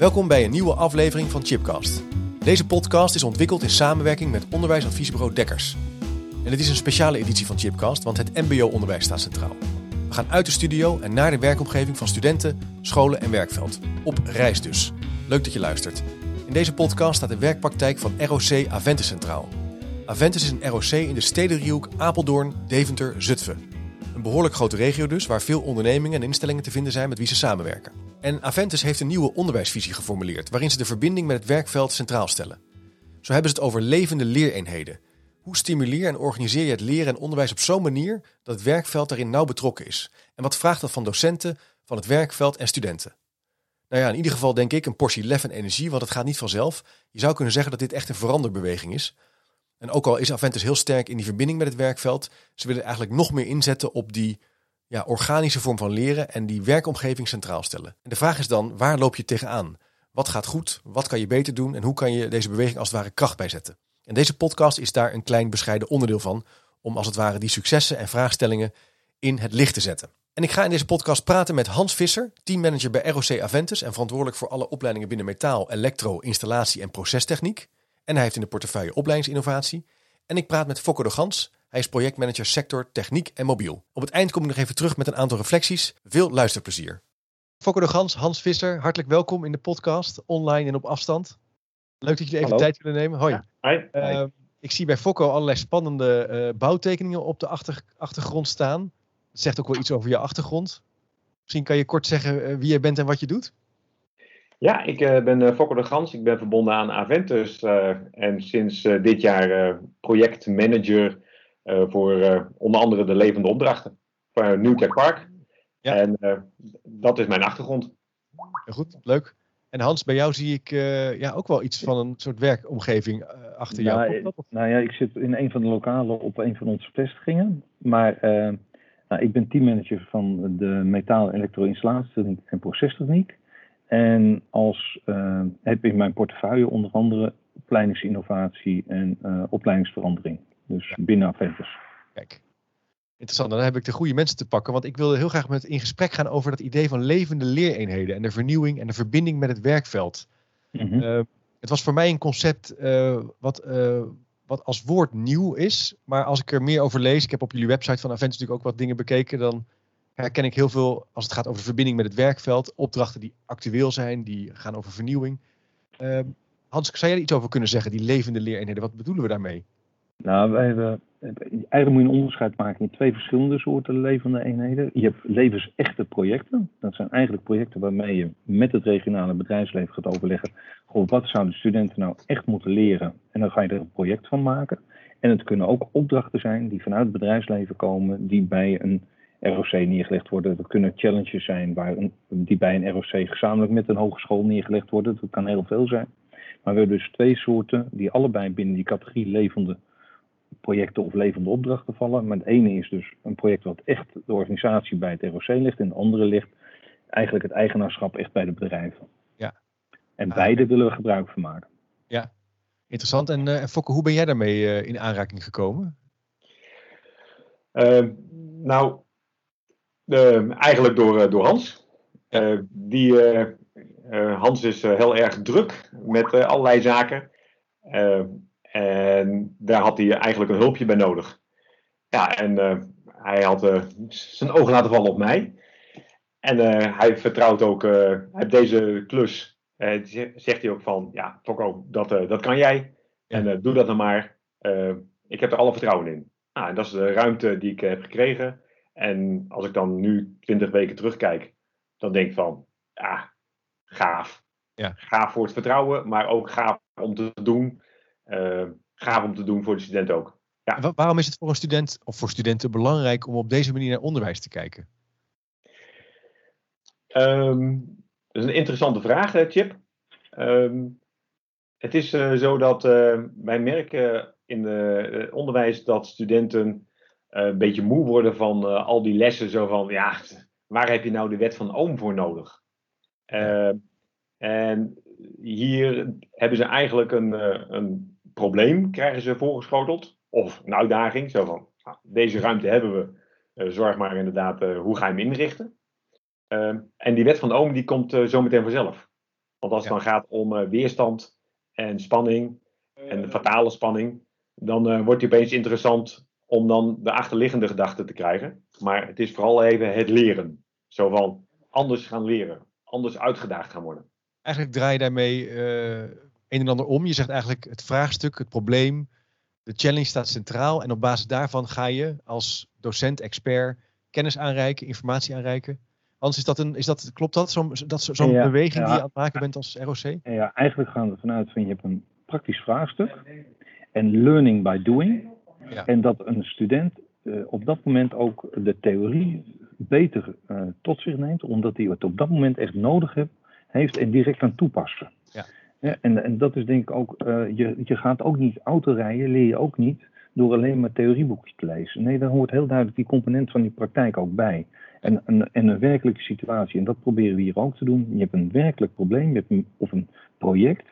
Welkom bij een nieuwe aflevering van Chipcast. Deze podcast is ontwikkeld in samenwerking met onderwijsadviesbureau Dekkers. En het is een speciale editie van Chipcast, want het MBO-onderwijs staat centraal. We gaan uit de studio en naar de werkomgeving van studenten, scholen en werkveld. Op reis dus. Leuk dat je luistert. In deze podcast staat de werkpraktijk van ROC Aventus centraal. Aventus is een ROC in de stedenriehoek Apeldoorn, Deventer, Zutphen. Een behoorlijk grote regio dus, waar veel ondernemingen en instellingen te vinden zijn met wie ze samenwerken. En Aventus heeft een nieuwe onderwijsvisie geformuleerd, waarin ze de verbinding met het werkveld centraal stellen. Zo hebben ze het over levende leereenheden. Hoe stimuleer en organiseer je het leren en onderwijs op zo'n manier dat het werkveld daarin nauw betrokken is? En wat vraagt dat van docenten, van het werkveld en studenten? Nou ja, in ieder geval denk ik een portie lef en energie, want het gaat niet vanzelf. Je zou kunnen zeggen dat dit echt een veranderbeweging is. En ook al is Aventus heel sterk in die verbinding met het werkveld, ze willen eigenlijk nog meer inzetten op die ja, organische vorm van leren en die werkomgeving centraal stellen. En de vraag is dan, waar loop je tegenaan? Wat gaat goed? Wat kan je beter doen? En hoe kan je deze beweging als het ware kracht bijzetten? En deze podcast is daar een klein bescheiden onderdeel van, om als het ware die successen en vraagstellingen in het licht te zetten. En ik ga in deze podcast praten met Hans Visser, teammanager bij ROC Aventus en verantwoordelijk voor alle opleidingen binnen metaal, elektro, installatie en procestechniek. En hij heeft in de portefeuille opleidingsinnovatie. En ik praat met Fokker de Gans. Hij is projectmanager sector techniek en mobiel. Op het eind kom ik nog even terug met een aantal reflecties. Veel luisterplezier. Fokker de Gans, Hans Visser, hartelijk welkom in de podcast, online en op afstand. Leuk dat jullie even tijd willen nemen. Hoi. Hi. Uh, ik zie bij Fokko allerlei spannende uh, bouwtekeningen op de achter, achtergrond staan. Dat zegt ook wel iets over je achtergrond. Misschien kan je kort zeggen uh, wie je bent en wat je doet? Ja, ik uh, ben Fokker de Gans. Ik ben verbonden aan Aventus uh, en sinds dit jaar projectmanager voor onder andere de levende opdrachten voor New Tech Park. Ja. En dat is mijn achtergrond. Heel goed, leuk. En Hans, bij jou zie ik ja, ook wel iets van een soort werkomgeving achter jou. Nou, nou ja, ik zit in een van de lokalen op een van onze vestigingen. Maar nou, ik ben teammanager van de metaal elektro-installatie en procestechniek. En als uh, heb in mijn portefeuille onder andere opleidingsinnovatie en uh, opleidingsverandering. Dus ja. binnen Aventus. Kijk, interessant. Dan heb ik de goede mensen te pakken. Want ik wilde heel graag met in gesprek gaan over dat idee van levende leereenheden. En de vernieuwing en de verbinding met het werkveld. Mm -hmm. uh, het was voor mij een concept wat, wat als woord nieuw is. Maar als ik er meer over lees. Ik heb op jullie website van Aventus natuurlijk ook wat dingen bekeken. Dan herken ik heel veel als het gaat over de verbinding met het werkveld. Opdrachten die actueel zijn, die gaan over vernieuwing. Hans, zou jij er iets over kunnen zeggen, die levende leereenheden? Wat bedoelen we daarmee? Nou, wij hebben, eigenlijk moet je een onderscheid maken in twee verschillende soorten levende eenheden. Je hebt levensechte projecten. Dat zijn eigenlijk projecten waarmee je met het regionale bedrijfsleven gaat overleggen. Goh, wat zouden studenten nou echt moeten leren? En dan ga je er een project van maken. En het kunnen ook opdrachten zijn die vanuit het bedrijfsleven komen, die bij een ROC neergelegd worden. Dat kunnen challenges zijn waar die bij een ROC gezamenlijk met een hogeschool neergelegd worden. Dat kan heel veel zijn. Maar we hebben dus twee soorten die allebei binnen die categorie levende projecten of levende opdrachten vallen. Maar het ene is dus een project wat echt de organisatie bij het ROC ligt. En de andere ligt eigenlijk het eigenaarschap echt bij de bedrijven. Ja. En beide willen we gebruik van maken. Ja, interessant. En uh, Fokke, hoe ben jij daarmee uh, in aanraking gekomen? Uh, nou, uh, eigenlijk door, door Hans. Uh, die, uh, Hans is heel erg druk met allerlei zaken. En daar had hij eigenlijk een hulpje bij nodig. Ja, en hij had zijn ogen laten vallen op mij. En hij vertrouwt ook, hij heeft deze klus, zegt hij ook van, ja, Fokko, dat, dat kan jij. En doe dat dan maar. ik heb er alle vertrouwen in. Nou, en dat is de ruimte die ik heb gekregen. En als ik dan nu 20 weken terugkijk, dan denk ik van, ah, gaaf. Ja. Gaaf voor het vertrouwen, maar ook gaaf om te doen. Uh, gaaf om te doen voor de student ook. Ja. Waarom is het voor een student of voor studenten belangrijk om op deze manier naar onderwijs te kijken? Um, dat is een interessante vraag, Chip. Um, het is uh, zo dat uh, wij merken in het onderwijs dat studenten uh, een beetje moe worden van al die lessen. Zo van, ja, waar heb je nou de wet van Ohm voor nodig? Uh, en hier hebben ze eigenlijk een, een probleem, krijgen ze voorgeschoteld. Of een uitdaging, zo van, nou, deze ruimte hebben we. zorg maar inderdaad, hoe ga je hem inrichten? en die wet van Ohm, die komt zometeen vanzelf. Want als het dan gaat om eh, weerstand en spanning en de fatale spanning, dan wordt het opeens interessant om dan de achterliggende gedachte te krijgen. Maar het is vooral even het leren. Zo van anders gaan leren, anders uitgedaagd gaan worden. Eigenlijk draai je daarmee uh, een en ander om. Je zegt eigenlijk het vraagstuk, het probleem, de challenge staat centraal. En op basis daarvan ga je als docent, expert kennis aanreiken, informatie aanreiken. Hans, is dat een, is dat, klopt dat? Zo'n zo ja, beweging ja, die je aan het maken bent als ROC? Ja, eigenlijk gaan we vanuit van je hebt een praktisch vraagstuk en learning by doing. Ja. En dat een student uh, op dat moment ook de theorie beter uh, tot zich neemt, omdat hij het op dat moment echt nodig heeft, heeft en direct kan toepassen. Ja. Ja en, en dat is denk ik ook, uh, je, je gaat ook niet autorijden, leer je ook niet door alleen maar theorieboekjes te lezen. Nee, daar hoort heel duidelijk die component van die praktijk ook bij. En, en, en, een werkelijke situatie, en dat proberen we hier ook te doen. Je hebt een werkelijk probleem, of een project.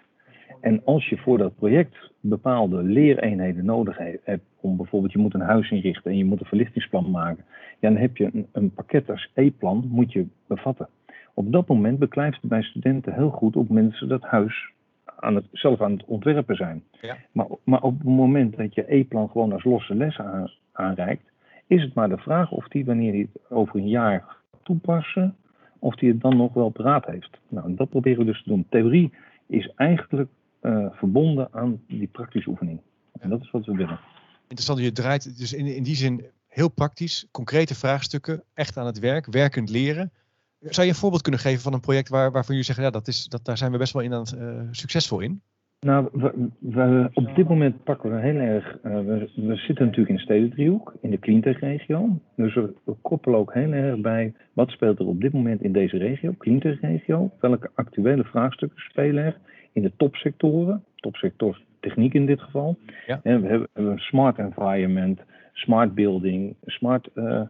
En als je voor dat project bepaalde leereenheden nodig hebt, om bijvoorbeeld je moet een huis inrichten en je moet een verlichtingsplan maken, dan heb je een, een pakket als E-plan, moet je bevatten. Op dat moment beklijft het bij studenten heel goed op mensen dat huis aan het, zelf aan het ontwerpen zijn. Ja. Maar, maar op het moment dat je E-plan gewoon als losse les aan, aanreikt, is het maar de vraag of die, wanneer hij het over een jaar gaat toepassen, of hij het dan nog wel paraat heeft. Nou, dat proberen we dus te doen. Theorie is eigenlijk uh, verbonden aan die praktische oefening. En dat is wat we willen. Interessant, je draait dus in, in die zin heel praktisch, concrete vraagstukken, echt aan het werk, werkend leren. Zou je een voorbeeld kunnen geven van een project waar, waarvan jullie zeggen, ja, dat is, dat, daar zijn we best wel in aan het, uh, succesvol in? Nou, we, we, op dit moment pakken we heel erg. Uh, we, we, zitten natuurlijk in de stedendriehoek, in de cleantech-regio. Dus we, we, koppelen ook heel erg bij wat speelt er op dit moment in deze regio, cleantech-regio. Welke actuele vraagstukken spelen er in de topsectoren, topsector techniek in dit geval. Ja. En we hebben, een smart environment, smart building, smart uh,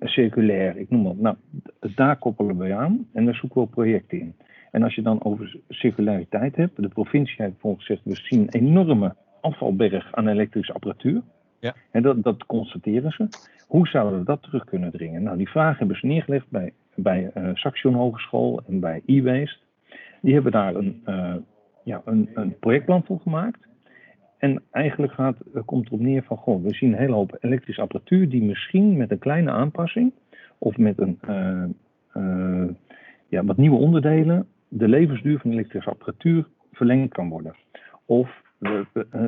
circulair, ik noem maar. Nou, daar koppelen we aan en daar zoeken we projecten in. En als je dan over circulariteit hebt, de provincie heeft bijvoorbeeld gezegd, we zien een enorme afvalberg aan elektrische apparatuur. Ja. En dat, dat constateren ze. Hoe zouden we dat terug kunnen dringen? Nou, die vraag hebben ze neergelegd bij, bij uh, Saxion Hogeschool en bij e-waste. Die hebben daar een, uh, ja, een, een projectplan voor gemaakt. En eigenlijk gaat, komt erop neer van, goh, we zien een hele hoop elektrische apparatuur die misschien met een kleine aanpassing of met een, uh, ja, wat nieuwe onderdelen de levensduur van elektrische apparatuur verlengd kan worden. Of,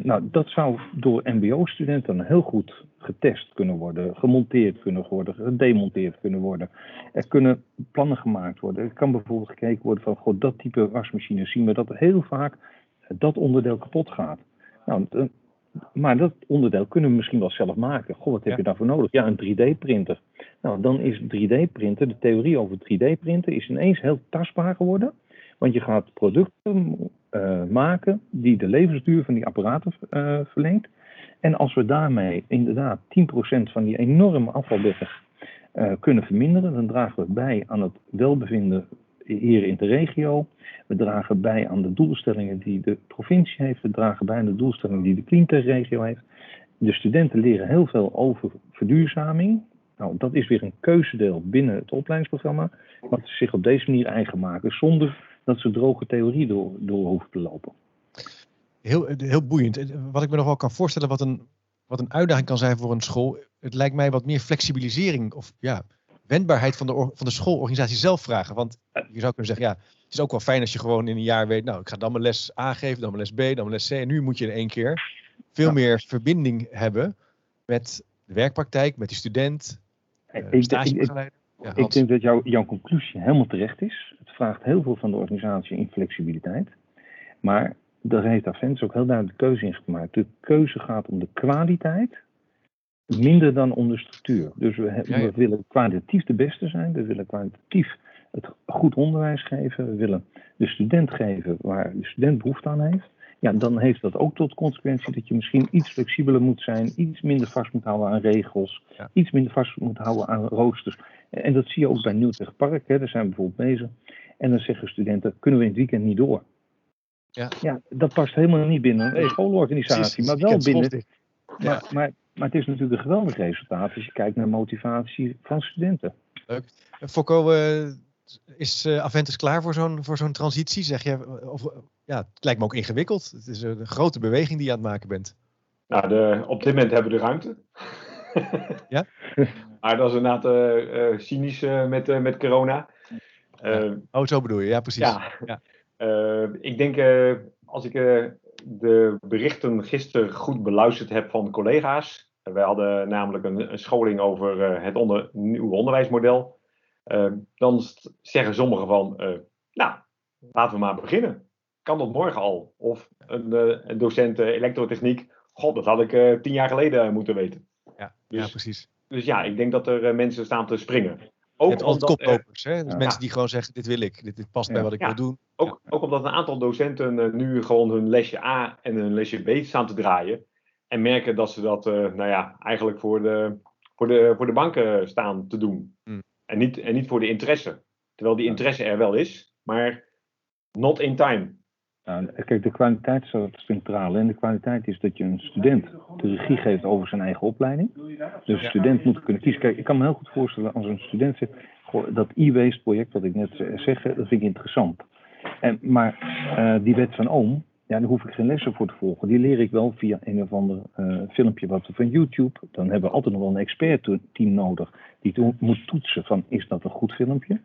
nou, dat zou door MBO-studenten heel goed getest kunnen worden, gemonteerd kunnen worden, gedemonteerd kunnen worden. Er kunnen plannen gemaakt worden. Er kan bijvoorbeeld gekeken worden van, goh, dat type wasmachine zien we dat heel vaak dat onderdeel kapot gaat. Nou, maar dat onderdeel kunnen we misschien wel zelf maken. Goh, wat heb je daarvoor nodig? Ja, een 3D-printer. Nou, dan is 3D-printer, de theorie over 3D-printen, is ineens heel tastbaar geworden. Want je gaat producten uh, maken die de levensduur van die apparaten uh, verlengt. En als we daarmee inderdaad 10% van die enorme afvalberg uh, kunnen verminderen, dan dragen we bij aan het welbevinden hier in de regio. We dragen bij aan de doelstellingen die de provincie heeft. We dragen bij aan de doelstellingen die de Cleantech-regio heeft. De studenten leren heel veel over verduurzaming. Nou, dat is weer een keuzedeel binnen het opleidingsprogramma. Wat ze zich op deze manier eigen maken, zonder dat ze droge theorie door, door hoeven te lopen. Heel, heel boeiend. Wat ik me nog wel kan voorstellen, wat een, wat een uitdaging kan zijn voor een school. Het lijkt mij wat meer flexibilisering of ja, wendbaarheid van de, van de schoolorganisatie zelf vragen. Want je zou kunnen zeggen, ja, het is ook wel fijn als je gewoon in een jaar weet, nou, ik ga dan mijn les A geven, dan mijn les B, dan mijn les C. En nu moet je in één keer veel meer verbinding hebben met de werkpraktijk, met die student, uh, ik, ik, ja, ik denk dat jouw jouw conclusie helemaal terecht is. Het vraagt heel veel van de organisatie in flexibiliteit. Maar daar heeft Avens ook heel duidelijk de keuze in gemaakt. De keuze gaat om de kwaliteit, minder dan om de structuur. Dus we, we willen kwalitatief de beste zijn. We willen kwalitatief het goed onderwijs geven. We willen de student geven waar de student behoefte aan heeft ja, dan heeft dat ook tot consequentie dat je misschien iets flexibeler moet zijn, iets minder vast moet houden aan regels, iets minder vast moet houden aan roosters. En dat zie je ook bij Nieuwtech Park, hè, daar zijn we bijvoorbeeld bezig. En dan zeggen studenten, kunnen we in het weekend niet door? Ja, ja dat past helemaal niet binnen een schoolorganisatie, maar wel binnen. Ja. Maar, maar, het is natuurlijk een geweldig resultaat als je kijkt naar motivatie van studenten. Leuk. Fokko, uh, is uh, Aventus klaar voor zo'n, voor zo'n transitie? Zeg je, of, ja, het lijkt me ook ingewikkeld. Het is een grote beweging die je aan het maken bent. Nou, de, op dit moment hebben we de ruimte. ja? maar dat is inderdaad uh, cynisch met, met corona. Ja. Oh, zo bedoel je, ja, precies. Ja. ja. ik denk, als ik de berichten gisteren goed beluisterd heb van collega's. Wij hadden namelijk een, een scholing over het onder, nieuwe onderwijsmodel. dan zeggen sommigen van, nou, laten we maar beginnen. Kan dat morgen al? Of een, een docent elektrotechniek, god, dat had ik tien jaar geleden moeten weten. Ja, dus, ja precies. Dus ja, ik denk dat er mensen staan te springen. Ook je hebt altijd koplopers, hè? Dus mensen die gewoon zeggen, dit wil ik, dit, dit past bij wat ik wil doen. Ook, ook omdat een aantal docenten nu gewoon hun lesje A en hun lesje B staan te draaien. En merken dat ze dat, nou ja, eigenlijk voor de, voor de, voor de banken staan te doen. Hmm. En, niet, en niet voor de interesse. Terwijl die interesse er wel is, maar not in time. Nou, kijk, de kwaliteit het centraal. En de kwaliteit is dat je een student de regie geeft over zijn eigen opleiding. Dus een student moet kunnen kiezen. Kijk, ik kan me heel goed voorstellen als een student zegt: goh, dat e-waste project wat ik net zeg, dat vind ik interessant. En, maar uh, die wet van Ohm, ja, daar hoef ik geen lessen voor te volgen. Die leer ik wel via een of ander uh, filmpje wat van YouTube. Dan hebben we altijd nog wel een expertteam nodig die to moet toetsen van is dat een goed filmpje.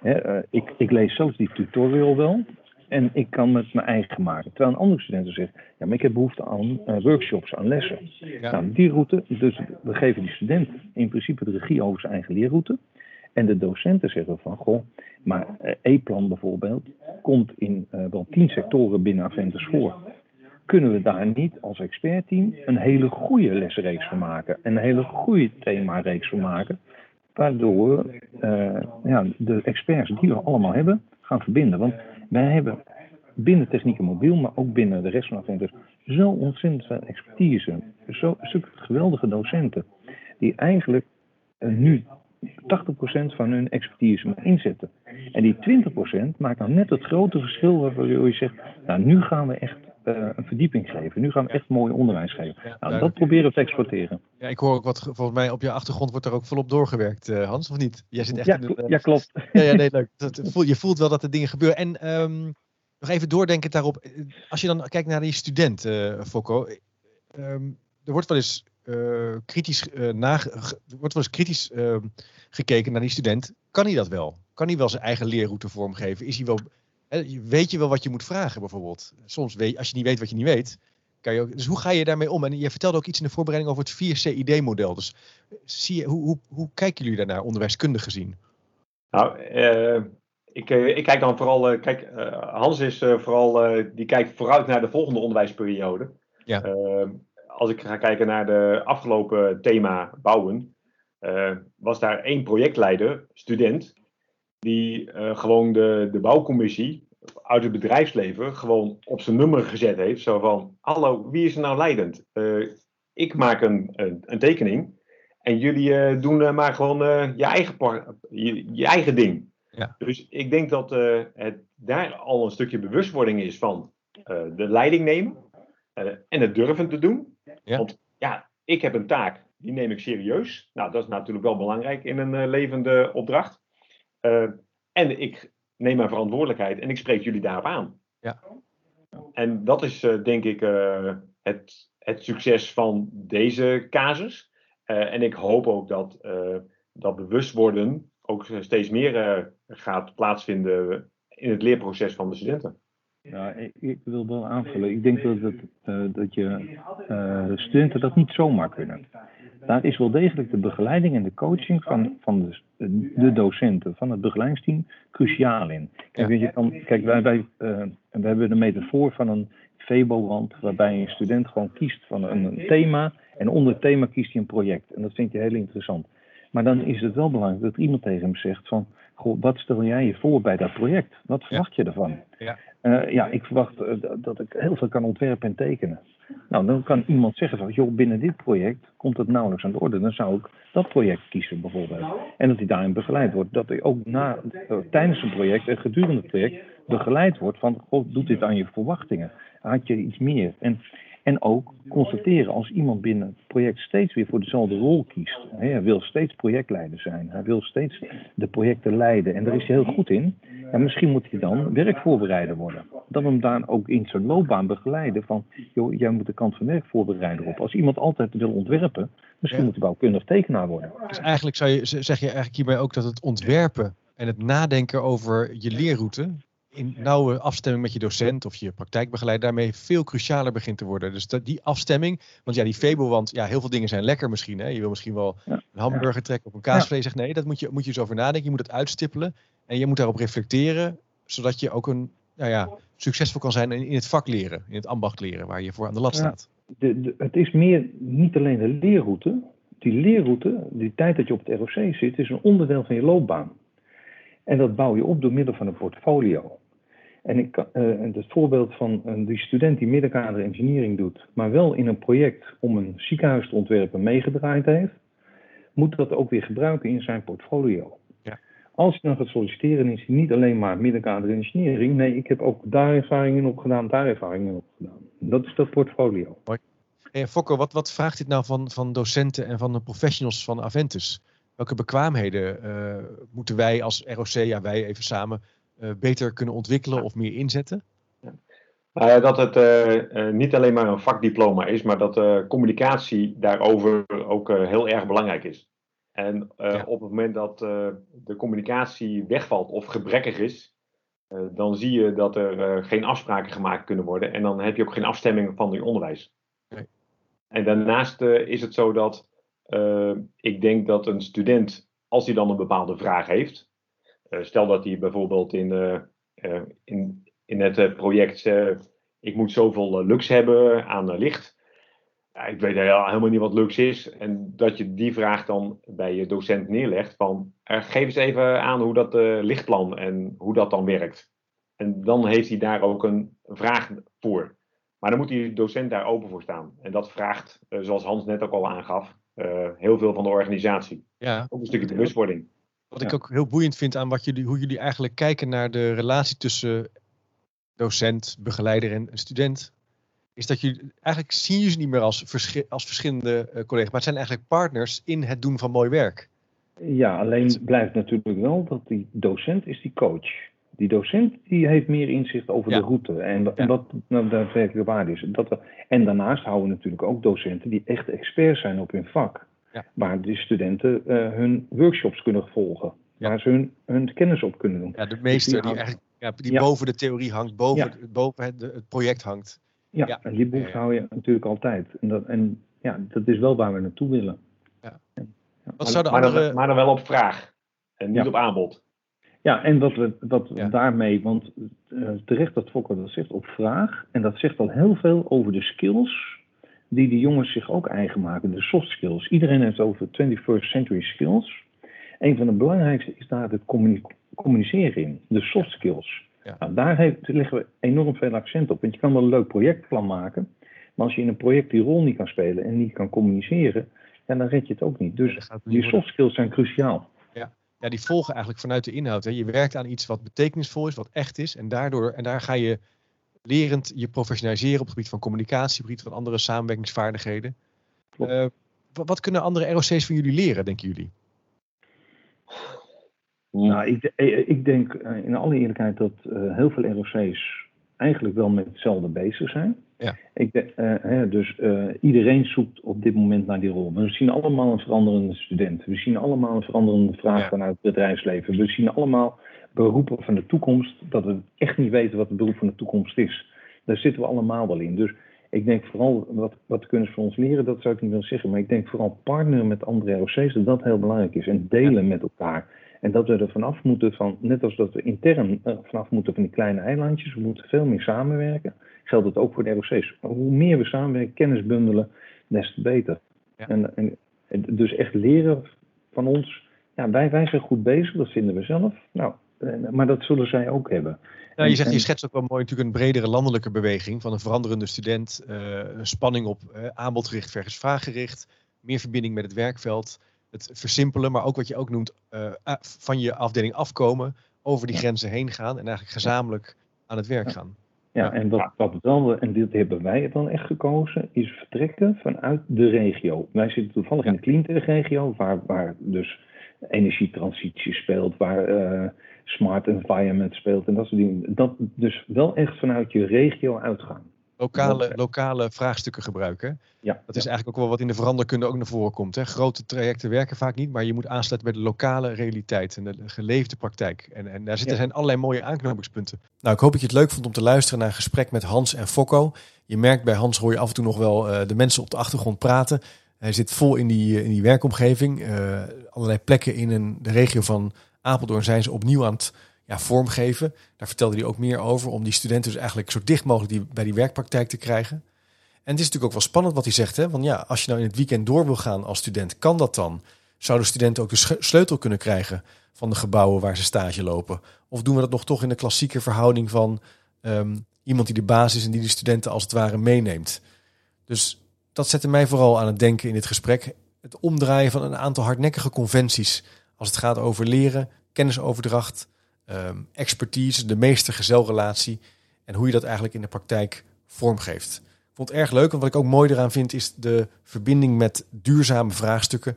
Hè, uh, ik, ik lees zelfs die tutorial wel. En ik kan het mijn eigen maken. Terwijl een andere student zegt, ja, maar ik heb behoefte aan uh, workshops, aan lessen. Ja. Nou, die route, dus we geven die student in principe de regie over zijn eigen leerroute. En de docenten zeggen van, goh, maar uh, E-plan bijvoorbeeld komt in uh, wel tien sectoren binnen Aventus voor. Kunnen we daar niet als expertteam een hele goede lesreeks van maken? Een hele goede themareeks van maken? Waardoor we ja, de experts die we allemaal hebben gaan verbinden. Want wij hebben binnen techniek en mobiel, maar ook binnen de rest van Aventus, zo ontzettend veel expertise. Zo, zulke geweldige docenten. Die eigenlijk uh, nu 80% van hun expertise inzetten. En die 20% maakt dan net het grote verschil waarvoor je zegt, nou nu gaan we echt uh, een verdieping geven. Nu gaan we echt mooi onderwijs geven. Nou, dat proberen we te exporteren. Ja, ik hoor ook wat, volgens mij op je achtergrond wordt er ook volop doorgewerkt, uh, Hans, of niet? Jij zit echt ja, in de, uh, ja, klopt. Ja, ja nee, leuk. Dat, voel, je voelt wel dat er dingen gebeuren. En um, nog even doordenken daarop. Als je dan kijkt naar die student, Fokko. Um, er wordt wel eens kritisch, nage, er wordt wel eens kritisch ehm, gekeken naar die student. Kan hij dat wel? Kan hij wel zijn eigen leerroute vormgeven? Is hij wel Weet je wel wat je moet vragen bijvoorbeeld? Soms weet als je niet weet wat je niet weet, kan je ook. Dus hoe ga je daarmee om? En je vertelde ook iets in de voorbereiding over het 4CID-model. Dus zie je, hoe, hoe, hoe kijken jullie daarnaar, onderwijskundig gezien? Nou, ik, ik kijk dan vooral. Kijk, Hans is vooral. die kijkt vooruit naar de volgende onderwijsperiode. Ja. Als ik ga kijken naar de afgelopen thema bouwen, was daar één projectleider, student, die uh, gewoon de, de bouwcommissie uit het bedrijfsleven gewoon op zijn nummer gezet heeft. Zo van, hallo, wie is er nou leidend? Uh, ik maak een, een, een, tekening en jullie doen maar gewoon je, eigen je, je, eigen ding. Ja. Dus ik denk dat het daar al een stukje bewustwording is van de leiding nemen en het durven te doen. Ja. Want ja, ik heb een taak, die neem ik serieus. Nou, dat is natuurlijk wel belangrijk in een levende opdracht. Uh, en ik neem mijn verantwoordelijkheid en ik spreek jullie daarop aan. Ja. En dat is uh, denk ik het, het succes van deze casus. en ik hoop ook dat dat bewustwording ook steeds meer gaat plaatsvinden in het leerproces van de studenten. Ja, ik, ik wil wel aanvullen. Ik denk dat, het, dat je studenten dat niet zomaar kunnen daar is wel degelijk de begeleiding en de coaching van, van de, de docenten, van het begeleidingsteam, cruciaal in. Kijk, weet je, dan, kijk wij, wij, uh, we hebben de metafoor van een Febo-wand, waarbij een student gewoon kiest van een, een, thema en onder het thema kiest hij een project. En dat vind je heel interessant. Maar dan is het wel belangrijk dat iemand tegen hem zegt van, goh, wat stel jij je voor bij dat project? Wat verwacht je ervan? Ja, uh, ja ik verwacht uh, dat ik heel veel kan ontwerpen en tekenen. Nou, dan kan iemand zeggen van, joh, binnen dit project komt het nauwelijks aan de orde. Dan zou ik dat project kiezen bijvoorbeeld. En dat hij daarin begeleid wordt. Dat hij ook na, tijdens een project en gedurende het project begeleid wordt van, goh, doet dit aan je verwachtingen? Had je iets meer? En En ook constateren als iemand binnen het project steeds weer voor dezelfde rol kiest. Hij wil steeds projectleider zijn. Hij wil steeds de projecten leiden. En daar is hij heel goed in. En misschien moet hij dan werkvoorbereider worden. Dat we hem daar ook in zijn loopbaan begeleiden. Van, joh, jij moet de kant van werkvoorbereider op. Als iemand altijd wil ontwerpen, misschien moet hij bouwkundig tekenaar worden. Dus eigenlijk zou je, zeg je eigenlijk hierbij ook dat het ontwerpen en het nadenken over je leerroute in nauwe afstemming met je docent of je praktijkbegeleider daarmee veel crucialer begint te worden. Dus dat, die afstemming, want ja, die fabelwand, ja, heel veel dingen zijn lekker misschien. Hè? Je wil misschien wel een hamburger trekken of een kaasvlees. Zeg, nee, dat moet je, moet je eens over nadenken. Je moet het uitstippelen en je moet daarop reflecteren, zodat je ook een, nou ja, succesvol kan zijn in, in het vak leren, in het ambacht leren, waar je voor aan de lat staat. De, de, het is meer niet alleen de leerroute. Die leerroute, die tijd dat je op het ROC zit, is een onderdeel van je loopbaan. En dat bouw je op door middel van een portfolio. En ik, uh, het voorbeeld van uh, die student die middenkader engineering doet, maar wel in een project om een ziekenhuis te ontwerpen meegedraaid heeft, moet dat ook weer gebruiken in zijn portfolio. Ja. Als hij dan gaat solliciteren, is hij niet alleen maar middenkader engineering. Nee, ik heb ook daar ervaringen op gedaan, daar ervaringen op gedaan. Dat is dat portfolio. Mooi. Hey, Fokker, wat, wat vraagt dit nou van, van docenten en van de professionals van Aventus? Welke bekwaamheden uh, moeten wij als ROC, ja wij even samen, beter kunnen ontwikkelen of meer inzetten? Uh, dat het uh, niet alleen maar een vakdiploma is, maar dat communicatie daarover ook heel erg belangrijk is. En ja. op het moment dat de communicatie wegvalt of gebrekkig is, dan zie je dat er geen afspraken gemaakt kunnen worden en dan heb je ook geen afstemming van je onderwijs. Nee. En daarnaast is het zo dat ik denk dat een student, als hij dan een bepaalde vraag heeft, eh, stel dat hij bijvoorbeeld in, eh, eh, in, in het project ik moet zoveel lux hebben aan licht. Ja, ik weet helemaal niet wat lux is. En dat je die vraag dan bij je docent neerlegt van geef eens even aan hoe dat lichtplan en hoe dat dan werkt. En dan heeft hij daar ook een vraag voor. Maar dan moet die docent daar open voor staan. En dat vraagt, zoals Hans net ook al aangaf, heel veel van de organisatie. Ja. Ook een stukje bewustwording. Wat ik ook heel boeiend vind aan wat jullie, hoe jullie eigenlijk kijken naar de relatie tussen docent, begeleider en student. Is dat jullie eigenlijk zien je ze niet meer als, als verschillende uh, collega's, maar het zijn eigenlijk partners in het doen van mooi werk. Ja, alleen blijft natuurlijk wel dat die docent is die coach. Die docent die heeft meer inzicht over de route en, en ja. wat nou, daadwerkelijk waarde is. Dat, en daarnaast houden we natuurlijk ook docenten die echt expert zijn op hun vak. Ja. Waar de studenten uh, hun workshops kunnen volgen. Ja. Waar ze hun, hun kennis op kunnen doen. Ja, de meester dus die, die, eigenlijk, ja, die boven de theorie hangt, boven, boven het, het, project hangt. Ja, en die boek hou je natuurlijk altijd. En, dat, en ja, dat is wel waar we naartoe willen. Ja. Wat zou de maar, andere... dan, maar dan wel op vraag en niet op aanbod. Ja, en wat we, wat we daarmee, want uh, terecht dat Fokker dat zegt, op vraag. En dat zegt al heel veel over de skills die de jongens zich ook eigen maken, de soft skills. Iedereen heeft over 21st century skills. Een van de belangrijkste is daar het communiceren in, de soft skills. Ja. Nou, daar heeft, leggen we enorm veel accent op. Want je kan wel een leuk projectplan maken, maar als je in een project die rol niet kan spelen en niet kan communiceren, ja, dan red je het ook niet. Dus die soft skills zijn cruciaal. Ja. ja, die volgen eigenlijk vanuit de inhoud. Hè. Je werkt aan iets wat betekenisvol is, wat echt is, en, daardoor, en daar ga je lerend je professionaliseren op het gebied van communicatie, op het gebied van andere samenwerkingsvaardigheden. Uh, wat kunnen andere ROC's van jullie leren, denken jullie? Nou, ik, eh, ik denk eh, in alle eerlijkheid dat uh, heel veel ROC's eigenlijk wel met hetzelfde bezig zijn. Ja. Ik uh, hè, dus uh, iedereen zoekt op dit moment naar die rol. We zien allemaal een veranderende student. We zien allemaal een veranderende vraag ja. vanuit het bedrijfsleven. We zien allemaal beroepen van de toekomst, dat we echt niet weten wat het beroep van de toekomst is. Daar zitten we allemaal wel in. Dus ik denk vooral, wat, wat kunnen ze van ons leren, dat zou ik niet willen zeggen. Maar ik denk vooral partneren met andere ROC's, dat dat heel belangrijk is. En delen met elkaar. En dat we er vanaf moeten van, net als dat we intern uh, vanaf moeten van die kleine eilandjes, we moeten veel meer samenwerken. Geldt het ook voor de ROC's. Hoe meer we samenwerken, kennis bundelen, des te beter. Ja. En, en, dus echt leren van ons. Ja, wij, wij zijn goed bezig, dat vinden we zelf. Nou, eh, maar dat zullen zij ook hebben. Nou, je zegt, je schetst ook wel mooi natuurlijk een bredere landelijke beweging van een veranderende student, uh, een spanning op uh, aanbodgericht versus vraaggericht, meer verbinding met het werkveld, het versimpelen, maar ook wat je ook noemt, uh, van je afdeling afkomen, over die grenzen heen gaan en eigenlijk gezamenlijk aan het werk gaan. Ja, en wat, wat wel, en dit hebben wij dan echt gekozen, is vertrekken vanuit de regio. Wij zitten toevallig in de cleantech-regio, waar, waar dus energietransitie speelt, waar smart environment speelt en dat soort dingen. Dat dus wel echt vanuit je regio uitgaan. Lokale, lokale vraagstukken gebruiken. Ja, dat is eigenlijk ook wel wat in de veranderkunde ook naar voren komt. Hè. Grote trajecten werken vaak niet, maar je moet aansluiten bij de lokale realiteit en de geleefde praktijk. En, en daar zitten zijn allerlei mooie aanknopingspunten. Nou, ik hoop dat je het leuk vond om te luisteren naar een gesprek met Hans en Fokko. Je merkt bij Hans hoor je af en toe nog wel uh, de mensen op de achtergrond praten. Hij zit vol in die, in die werkomgeving. Uh, allerlei plekken in een, de regio van Apeldoorn zijn ze opnieuw aan het ja, vormgeven. Daar vertelde hij ook meer over, om die studenten dus eigenlijk zo dicht mogelijk die, bij die werkpraktijk te krijgen. En het is natuurlijk ook wel spannend wat hij zegt. Hè? Want ja, als je nou in het weekend door wil gaan als student, kan dat dan? Zouden studenten ook de sleutel kunnen krijgen van de gebouwen waar ze stage lopen? Of doen we dat nog toch in de klassieke verhouding van ehm, iemand die de basis en die de studenten als het ware meeneemt? Dus dat zette mij vooral aan het denken in dit gesprek. Het omdraaien van een aantal hardnekkige conventies als het gaat over leren, kennisoverdracht, um, expertise, de meester-gezelrelatie en hoe je dat eigenlijk in de praktijk vormgeeft. Ik vond het erg leuk en wat ik ook mooi eraan vind is de verbinding met duurzame vraagstukken.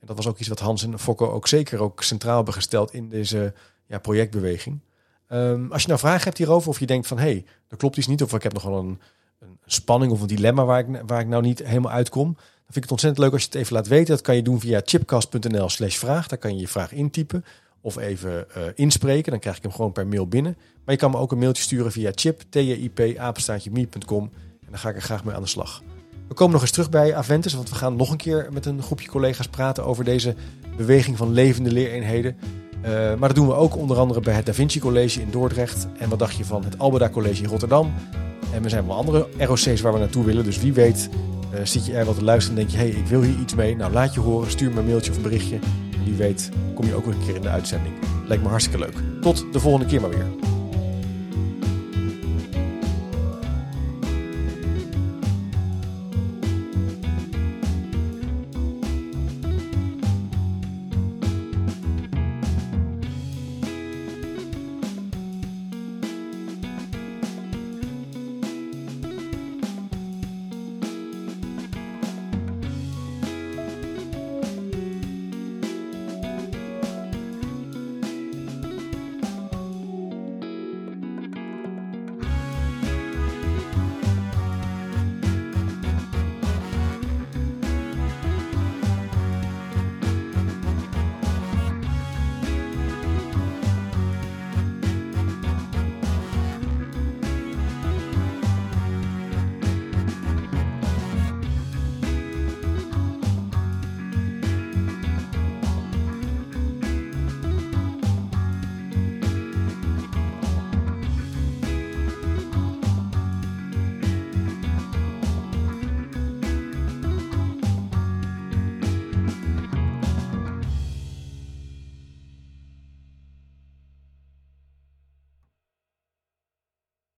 En dat was ook iets wat Hans en Fokko ook zeker ook centraal hebben gesteld in deze ja, projectbeweging. Um, als je nou vragen hebt hierover of je denkt van hé, hey, dat klopt iets niet of ik heb nog wel een, een spanning of een dilemma waar ik, waar ik nou niet helemaal uitkom, vind ik het ontzettend leuk als je het even laat weten. Dat kan je doen via chipcast.nl slash vraag. Daar kan je je vraag intypen of even uh, inspreken. Dan krijg ik hem gewoon per mail binnen. Maar je kan me ook een mailtje sturen via chip. En dan ga ik er graag mee aan de slag. We komen nog eens terug bij Aventus, want we gaan nog een keer met een groepje collega's praten over deze beweging van levende leereenheden. Uh, maar dat doen we ook onder andere bij het Da Vinci College in Dordrecht. En wat dacht je van het Alberda College in Rotterdam? En er zijn wel andere ROC's waar we naartoe willen. Dus wie weet uh, zit je er wat te luisteren en denk je... hé, hey, ik wil hier iets mee. Nou, laat je horen. Stuur me een mailtje of een berichtje. Wie weet kom je ook een keer in de uitzending. Lijkt me hartstikke leuk. Tot de volgende keer maar weer.